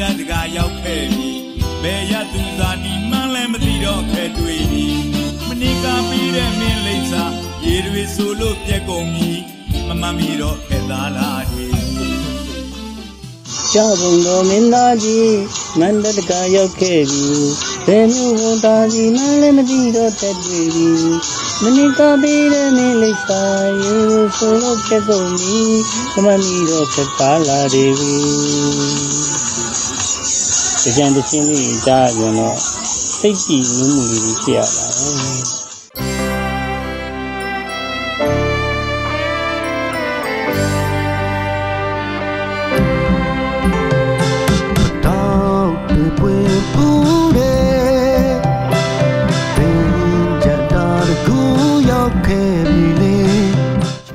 တန်းတကာရောက်ခဲ့ပြီဘယ်ရသူသာနီမှန်းလည်းမသိတော့ခဲ့တွေ့ပြီမနိကာပြီးတဲ့မင်းလိမ့်စာရေတွေဆိုလို့ပြက်ကုန်ပြီမမမီတော့ခဲ့သားလားတွေကြဘုံတော်မင်းသားကြီးမန္တတကရောက်ခဲ့ပြီဘယ်မျိုးဝန်သားကြီးမှလည်းမသိတော့တက်တွေ့ပြီမနိကပေးတဲ့မင်းလိပ်စာရေဆိုလို့ပြတ်ကုန်ပြီမမမီတော့ခက်ပါလာတ ယ်ပြီကြံတချင်းလေးကြားရင်တော့စိတ်ကြည်နူးမှုလေးဖြစ်ရပါတယ်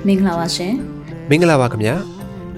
မင်္ဂလာပါရှင်မင်္ဂလာပါခင်ဗျာ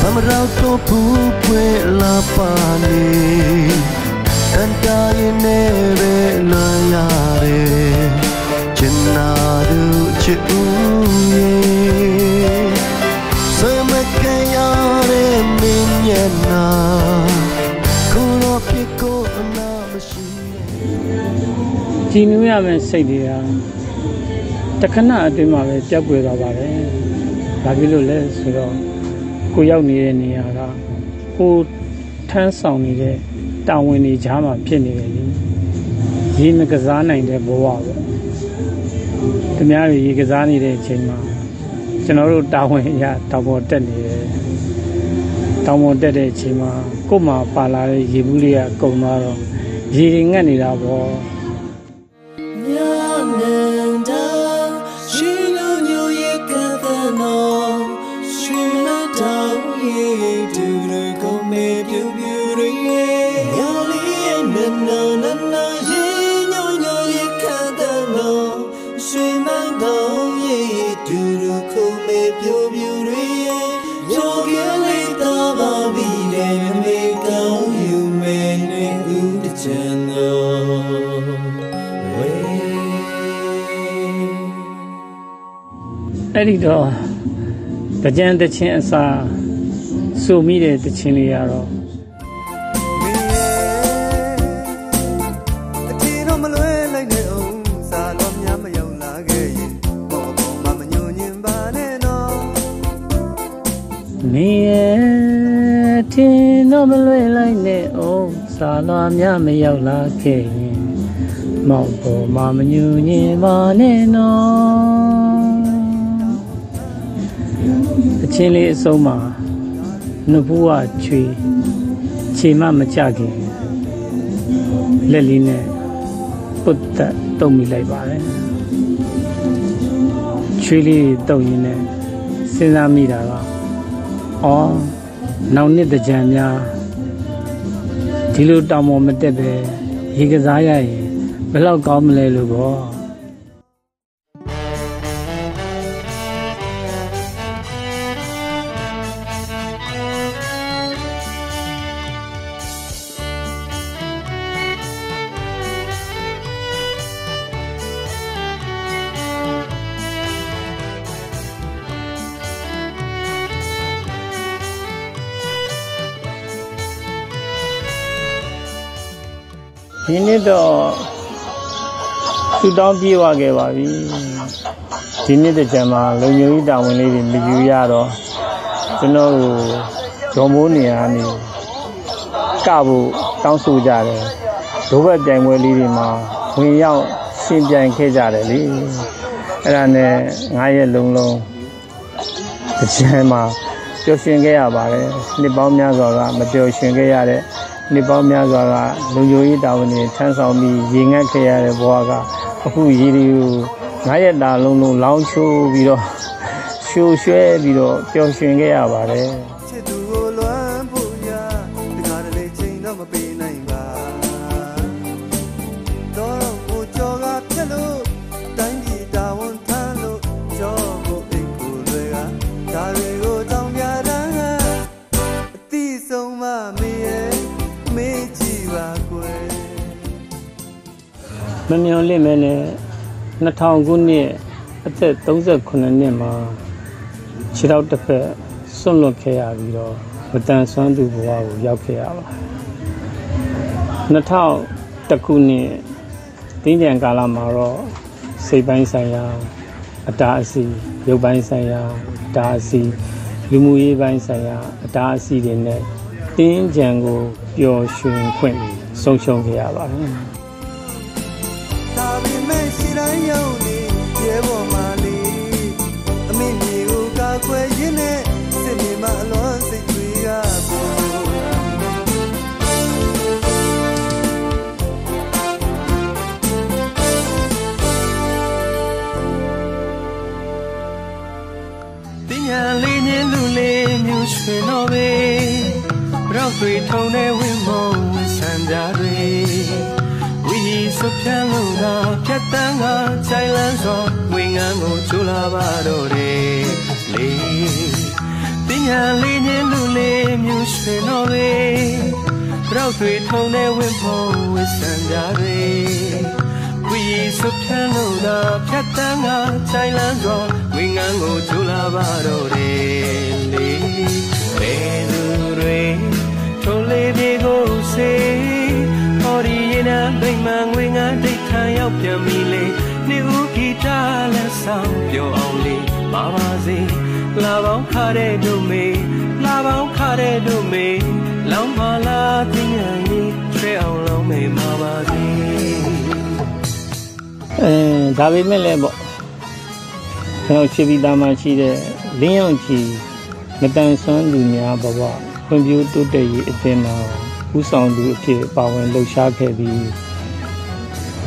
ဘာမရောက်တော့ဘူးပွေလာပါနေတန်တာရင်နဲ့ပဲလွန်ရတယ်ချင်နာသူချစ်ဦးရဲ့ဆွေမခံရတဲ့မင်းညနာကိုတော့ပြကိုအနာမရှိကြည်နူးရမယ့်စိတ်တွေကတခဏအတွင်းမှာပဲပျောက်ကွယ်သွားပါတယ်။ဘာဖြစ်လို့လဲဆိုတော့ ကိုရောက်နေတဲ့နေရာကကိုထမ်းဆောင်နေတဲ့တာဝန်တွေကြားမှာဖြစ်နေတယ်လေ။ရေမကစားနိုင်တဲ့ဘဝပဲ။တများတွေရေကစားနေတဲ့အချိန်မှာကျွန်တော်တို့တာဝန်ရတောင်ပေါ်တက်နေတယ်။တောင်ပေါ်တက်တဲ့အချိန်မှာကို့မှာပါလာတဲ့ရေဘူးလေးကကုန်သွားတော့ရေတွေငတ်နေတာပေါ့။ အဲ့ဒီတော့တကြံတချင်းအစာစုမိတဲ့တချင်းလေးရတော့နေရဲ့ထင်းတော့မလွဲလိုက်နဲ့အောင်စာလာများမရောက်လာခဲ့ရင်မောက်ပေါ်မှာမညူညင်ပါနဲ့နော် အချင်းလေးအစုံးမှာနှုတ်ဘူးကချွေခြေမမကြခင်လက်လေးနဲ့ပုတ်တက်တုံမိလိုက်ပါတယ်ချွေးလေးတုံရင်းနဲ့စဉ်းစားမိတာကအော်နောက်နှစ်တကြံများဒီလိုတောင်ပေါ်မတက်ပဲရေကစားရရင်ဘယ်လောက်ကောင်းမလဲလို့ပေါ့ ဒီနှစ်တော့ဆူတောင်းပြေးသွားခဲ့ပါပြီဒီနှစ်တကြံမှာလုံညိုကြီးတာဝန်လေးတွေမယူရတော့ကျွန်တော်တို့ဂျော်မိုးနေရာနေကဖို့တောင်းဆိုကြတယ်ဒုဘက်ပြိုင်ပွဲလေးတွေမှာဝင်ရောက်ရှင်ပြိုင်ခဲ့ကြတယ်လေအဲ့ဒါနဲ့9ရက်လုံးလုံးတကြံမှာပျော်ရွှင်ခဲ့ရပါတယ်နှစ်ပေါင်းများစွာကမပျော်ရွှင်ခဲ့ရတဲ့ နှစ်ပေါင်းများစွာကလူမျိုးရေးတာဝန်တွေထမ်းဆောင်ပြီးရေငတ်ခဲ့ရတဲ့ဘဝကအခုရေတွေကိုငါးရက်တာလုံးလုံးလောင်းချိုးပြီးတော့ရှိုးရွှဲပြီးတော့ပျော်ရွှင်ခဲ့ရပါတယ် မမျော်လင့်မဲနဲ့2000ခုနှစ်အသက်38နှစ်မှာခြေထောက်တစ်ဖက်ဆွန့်လွတ်ခဲ့ရပြီးတော့မတန်ဆွမ်းသူဘဝကိုရောက်ခဲ့ရပါ2000ခုနှစ်တင်းကြံကာလမှာတော့စိတ်ပိုင်းဆိုင်ရာအတားအဆီးရုပ်ပိုင်းဆိုင်ရာအတားအဆီးလူမှုရေးပိုင်းဆိုင်ရာအတားအဆီးတွေနဲ့တင်းကြံကိုပျော်ရွှင်ခွင့်ဆုံးရှုံးခဲ့ရပါတယ်ဒါပေမဲ့ရှိ တိုင်းရောက်နေရဲပေါ်မှာလေအမေမျိုးကိုကာကွယ်ရင်းနဲ့စစ်မြေမှာအလွန်စိတ်တွေကပေါ်တင်ညာလေးညင်းလူလေးမြူရွှင်တော့ပဲရောက်တွေထုံတဲ့ဝင်းမုံဆန်ကြတွေဝီ စုဖြန်းလို့သာဖြတ်တန်းကခြိုင်လန်းစွာဝင်းငန်းကိုကျူလာပါတော့တယ်လေတင်ညာလေးညင်းလူလေးမြူရွှင်တော့ပဲရောက်တွေထုံတဲ့ဝင်းမုံဆန်ကြတွေဝီစုဖြန်းလို့သာဖြတ်တန်းကခြိုင်လန်းစွာဝင်းငန်းကိုကျူလာပါတော့တယ်လေဘယ်သူတွေထုံးလေးပြေကိုစေ ဟောဒီရင်နာဒိမ်မငွေငါဒိတ်ထန်ရောက်ပြန်ပြီလေနေဦးဂီတာလက်ဆောင်ပြောအောင်လေးပါပါစေလာပေါင်းခါတဲ့တို့မေလာပေါင်းခါတဲ့တို့မေလောင်းပါလားတင်ညာရင်ဆွဲအောင်လောင်းမေမှာပါစေအဲဒါပေမဲ့လည်းပေါ့ကျွန်တော်ချီပီတာမှာရှိတဲ့လင်းရောင်ချီမတန်ဆွမ်းလူများဘဝဖွံ့ဖြိုးတိုးတက်ရေးအသင်းမှာ ဦးဆောင်သူအဖြစ်ပါဝင်လှုပ်ရှားခဲ့ပြီး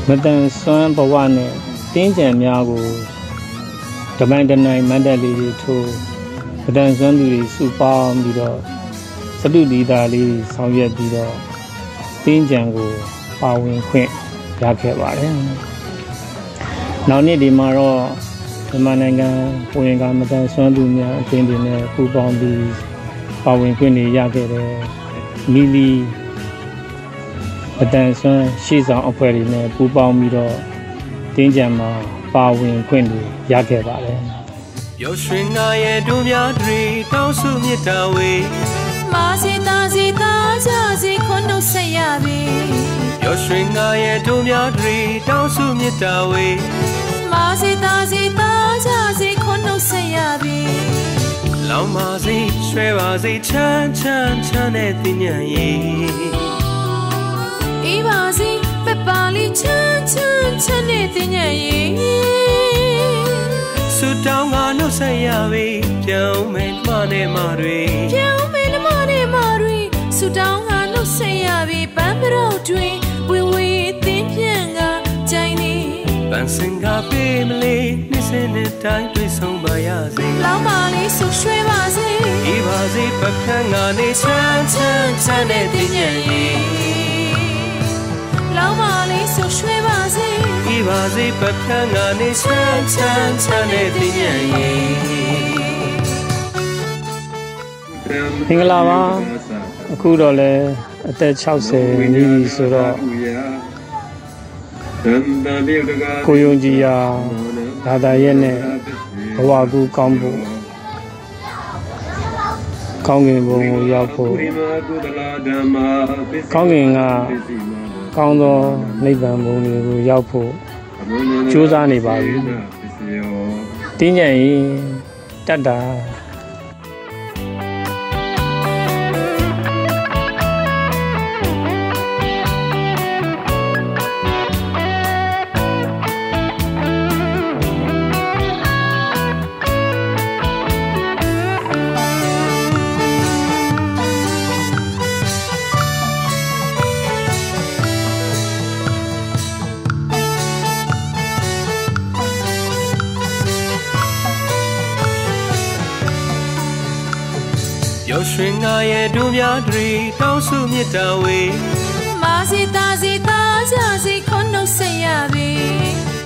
မတန်ဆွမ်းဘဝနဲ့တင်းကြံများကိုတမိုင်းတနိုင်မန္တလေးတွေထိုးမတန်ဆွမ်းသူတွေစုပေါင်းပြီးတော့စတုဒီတာလေးဆောင်ရွက်ပြီးတော့တင်းကြံကိုပါဝင်ခွင့်ရခဲ့ပါတယ်နောက်နေ့ဒီမှာတော့မြန်မာနိုင်ငံဝင်ကမတန်ဆွမ်းသူများအသင်းတွေနဲ့ပူးပေါင်းပြီးပါဝင်ခွင့်တွေရခဲ့တယ်။ မီလီမတန်ဆွမ်းရှေ့ဆောင်အဖွဲ့တွေနဲ့ပူးပေါင်းပြီးတော့တင်းကြံမှာပါဝင်ခွင့်တွေရခဲ့ပါတယ်ပျော်ရွှင်ငါရဲ့တို့များတွေတောင်းစုမြတ်တာဝေမာစီတာစီတာကြစီခွန်းတို့ဆက်ရပြီပျော်ရွှင်ငါရဲ့တို့များတွေတောင်းစုမြတ်တာဝေမာစီတာစီတာကြစီခွန်းတို့ဆက်ရပြီ လောင်ပါစေရွှဲပါစေချမ်းချမ်းချမ်းတဲ့တင်ညာရဲ့ဤပါစီပပလီချမ်းချမ်းချမ်းနဲ့တင်ညရဲ့ဆူတောင်းကနှုတ်ဆက်ရပြီပြောင်းမယ်မှနဲ့မှတွေပြောင်းမေနမနဲ့မာရီဆူတောင်းကနှုတ်ဆက်ရပြီပန်းပရောတွင်ဝီဝီတင်းပြန်ကကြိုင်နေပန်းစင်ကပေးမလေးနှ စ်စင်းနဲ့တိုင်းတွေ့ဆုံပါရစေလောင်းပါလေးဆူရွှဲပါစေဤပါစေပပန်းကနေချမ်းချမ်းချမ်းတဲ့တင်ညာရဲ့လောင်းပါလေးဆူရွှဲပါစေဤပါစေပပန်းကနေချမ်းချမ်းချမ်းတဲ့တင်ညာရဲ့။မင်္ဂလာပါအခုတော့လဲအသက်60နီးပြီဆိုတော့ကိုယုံကြည်ရာ ဒါသာရဲ့နဲ့ဘဝကူကောင်းဖို့ကောင်းကင်ဘုံကိုရောက်ဖို့ကောင်းကင်ကကောင်းသောနိဗ္ဗာန်ဘုံတွေကိုရောက်ဖို့ကြိုးစားနေပါပြီတင်းကြံရင်တတ်တာ ပျော်ရွှင်ငါရဲ့တို့များတွေတောင်းစုမြတ်တာဝေမာစီတာစီတာကြစီခွန်းတို့ဆက်ရပြီ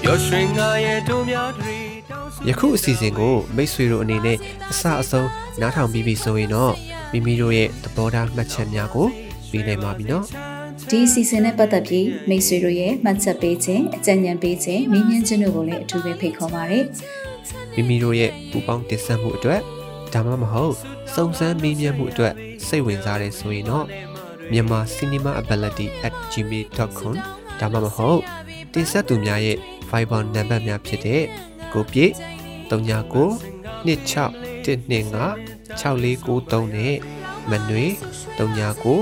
ပျော်ရွှင်ငါရဲ့တို့များတွေတောင်းစုယခုအစီအစဉ်ကိုမိတ်ဆွေတို့အနေနဲ့အစအဆုံးနားထောင်ပြီးပြီဆိုရင်တော့မိမိတို့ရဲ့သဘောထားမှတ်ချက်များကိုပေးနိုင်ပါပြီနော်ဒီအစီအစဉ်နဲ့ပတ်သက်ပြီးမိတ်ဆွေတို့ရဲ့မှတ်ချက်ပေးခြင်းအကြံဉာဏ်ပေးခြင်းမေးမြန်းခြင်းတို့ကိုလည်းအထူးပဲဖိတ်ခေါ်ပါရစေ။မိမိတို့ရဲ့ပူပေါင်းတင်ဆက်မှုအတွက် ဒါမှမဟုတ်စုံစမ်းမေးမြန်းမှုအတွက်စိတ်ဝင်စားတဲ့ဆိုရင်တော့မြန်မာ cinemaability@gmail.com ဒါမှမဟုတ်တင်ဆက်သူများရဲ့ Viber နံပါတ်များဖြစ်တဲ့ကိုပြည့်39 26 125 6493နဲ့မနွေ39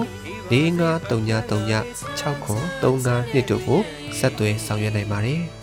453939 6935တို့ကိုဆက်သွယ်ဆောင်ရွက်နိုင်ပါတယ်။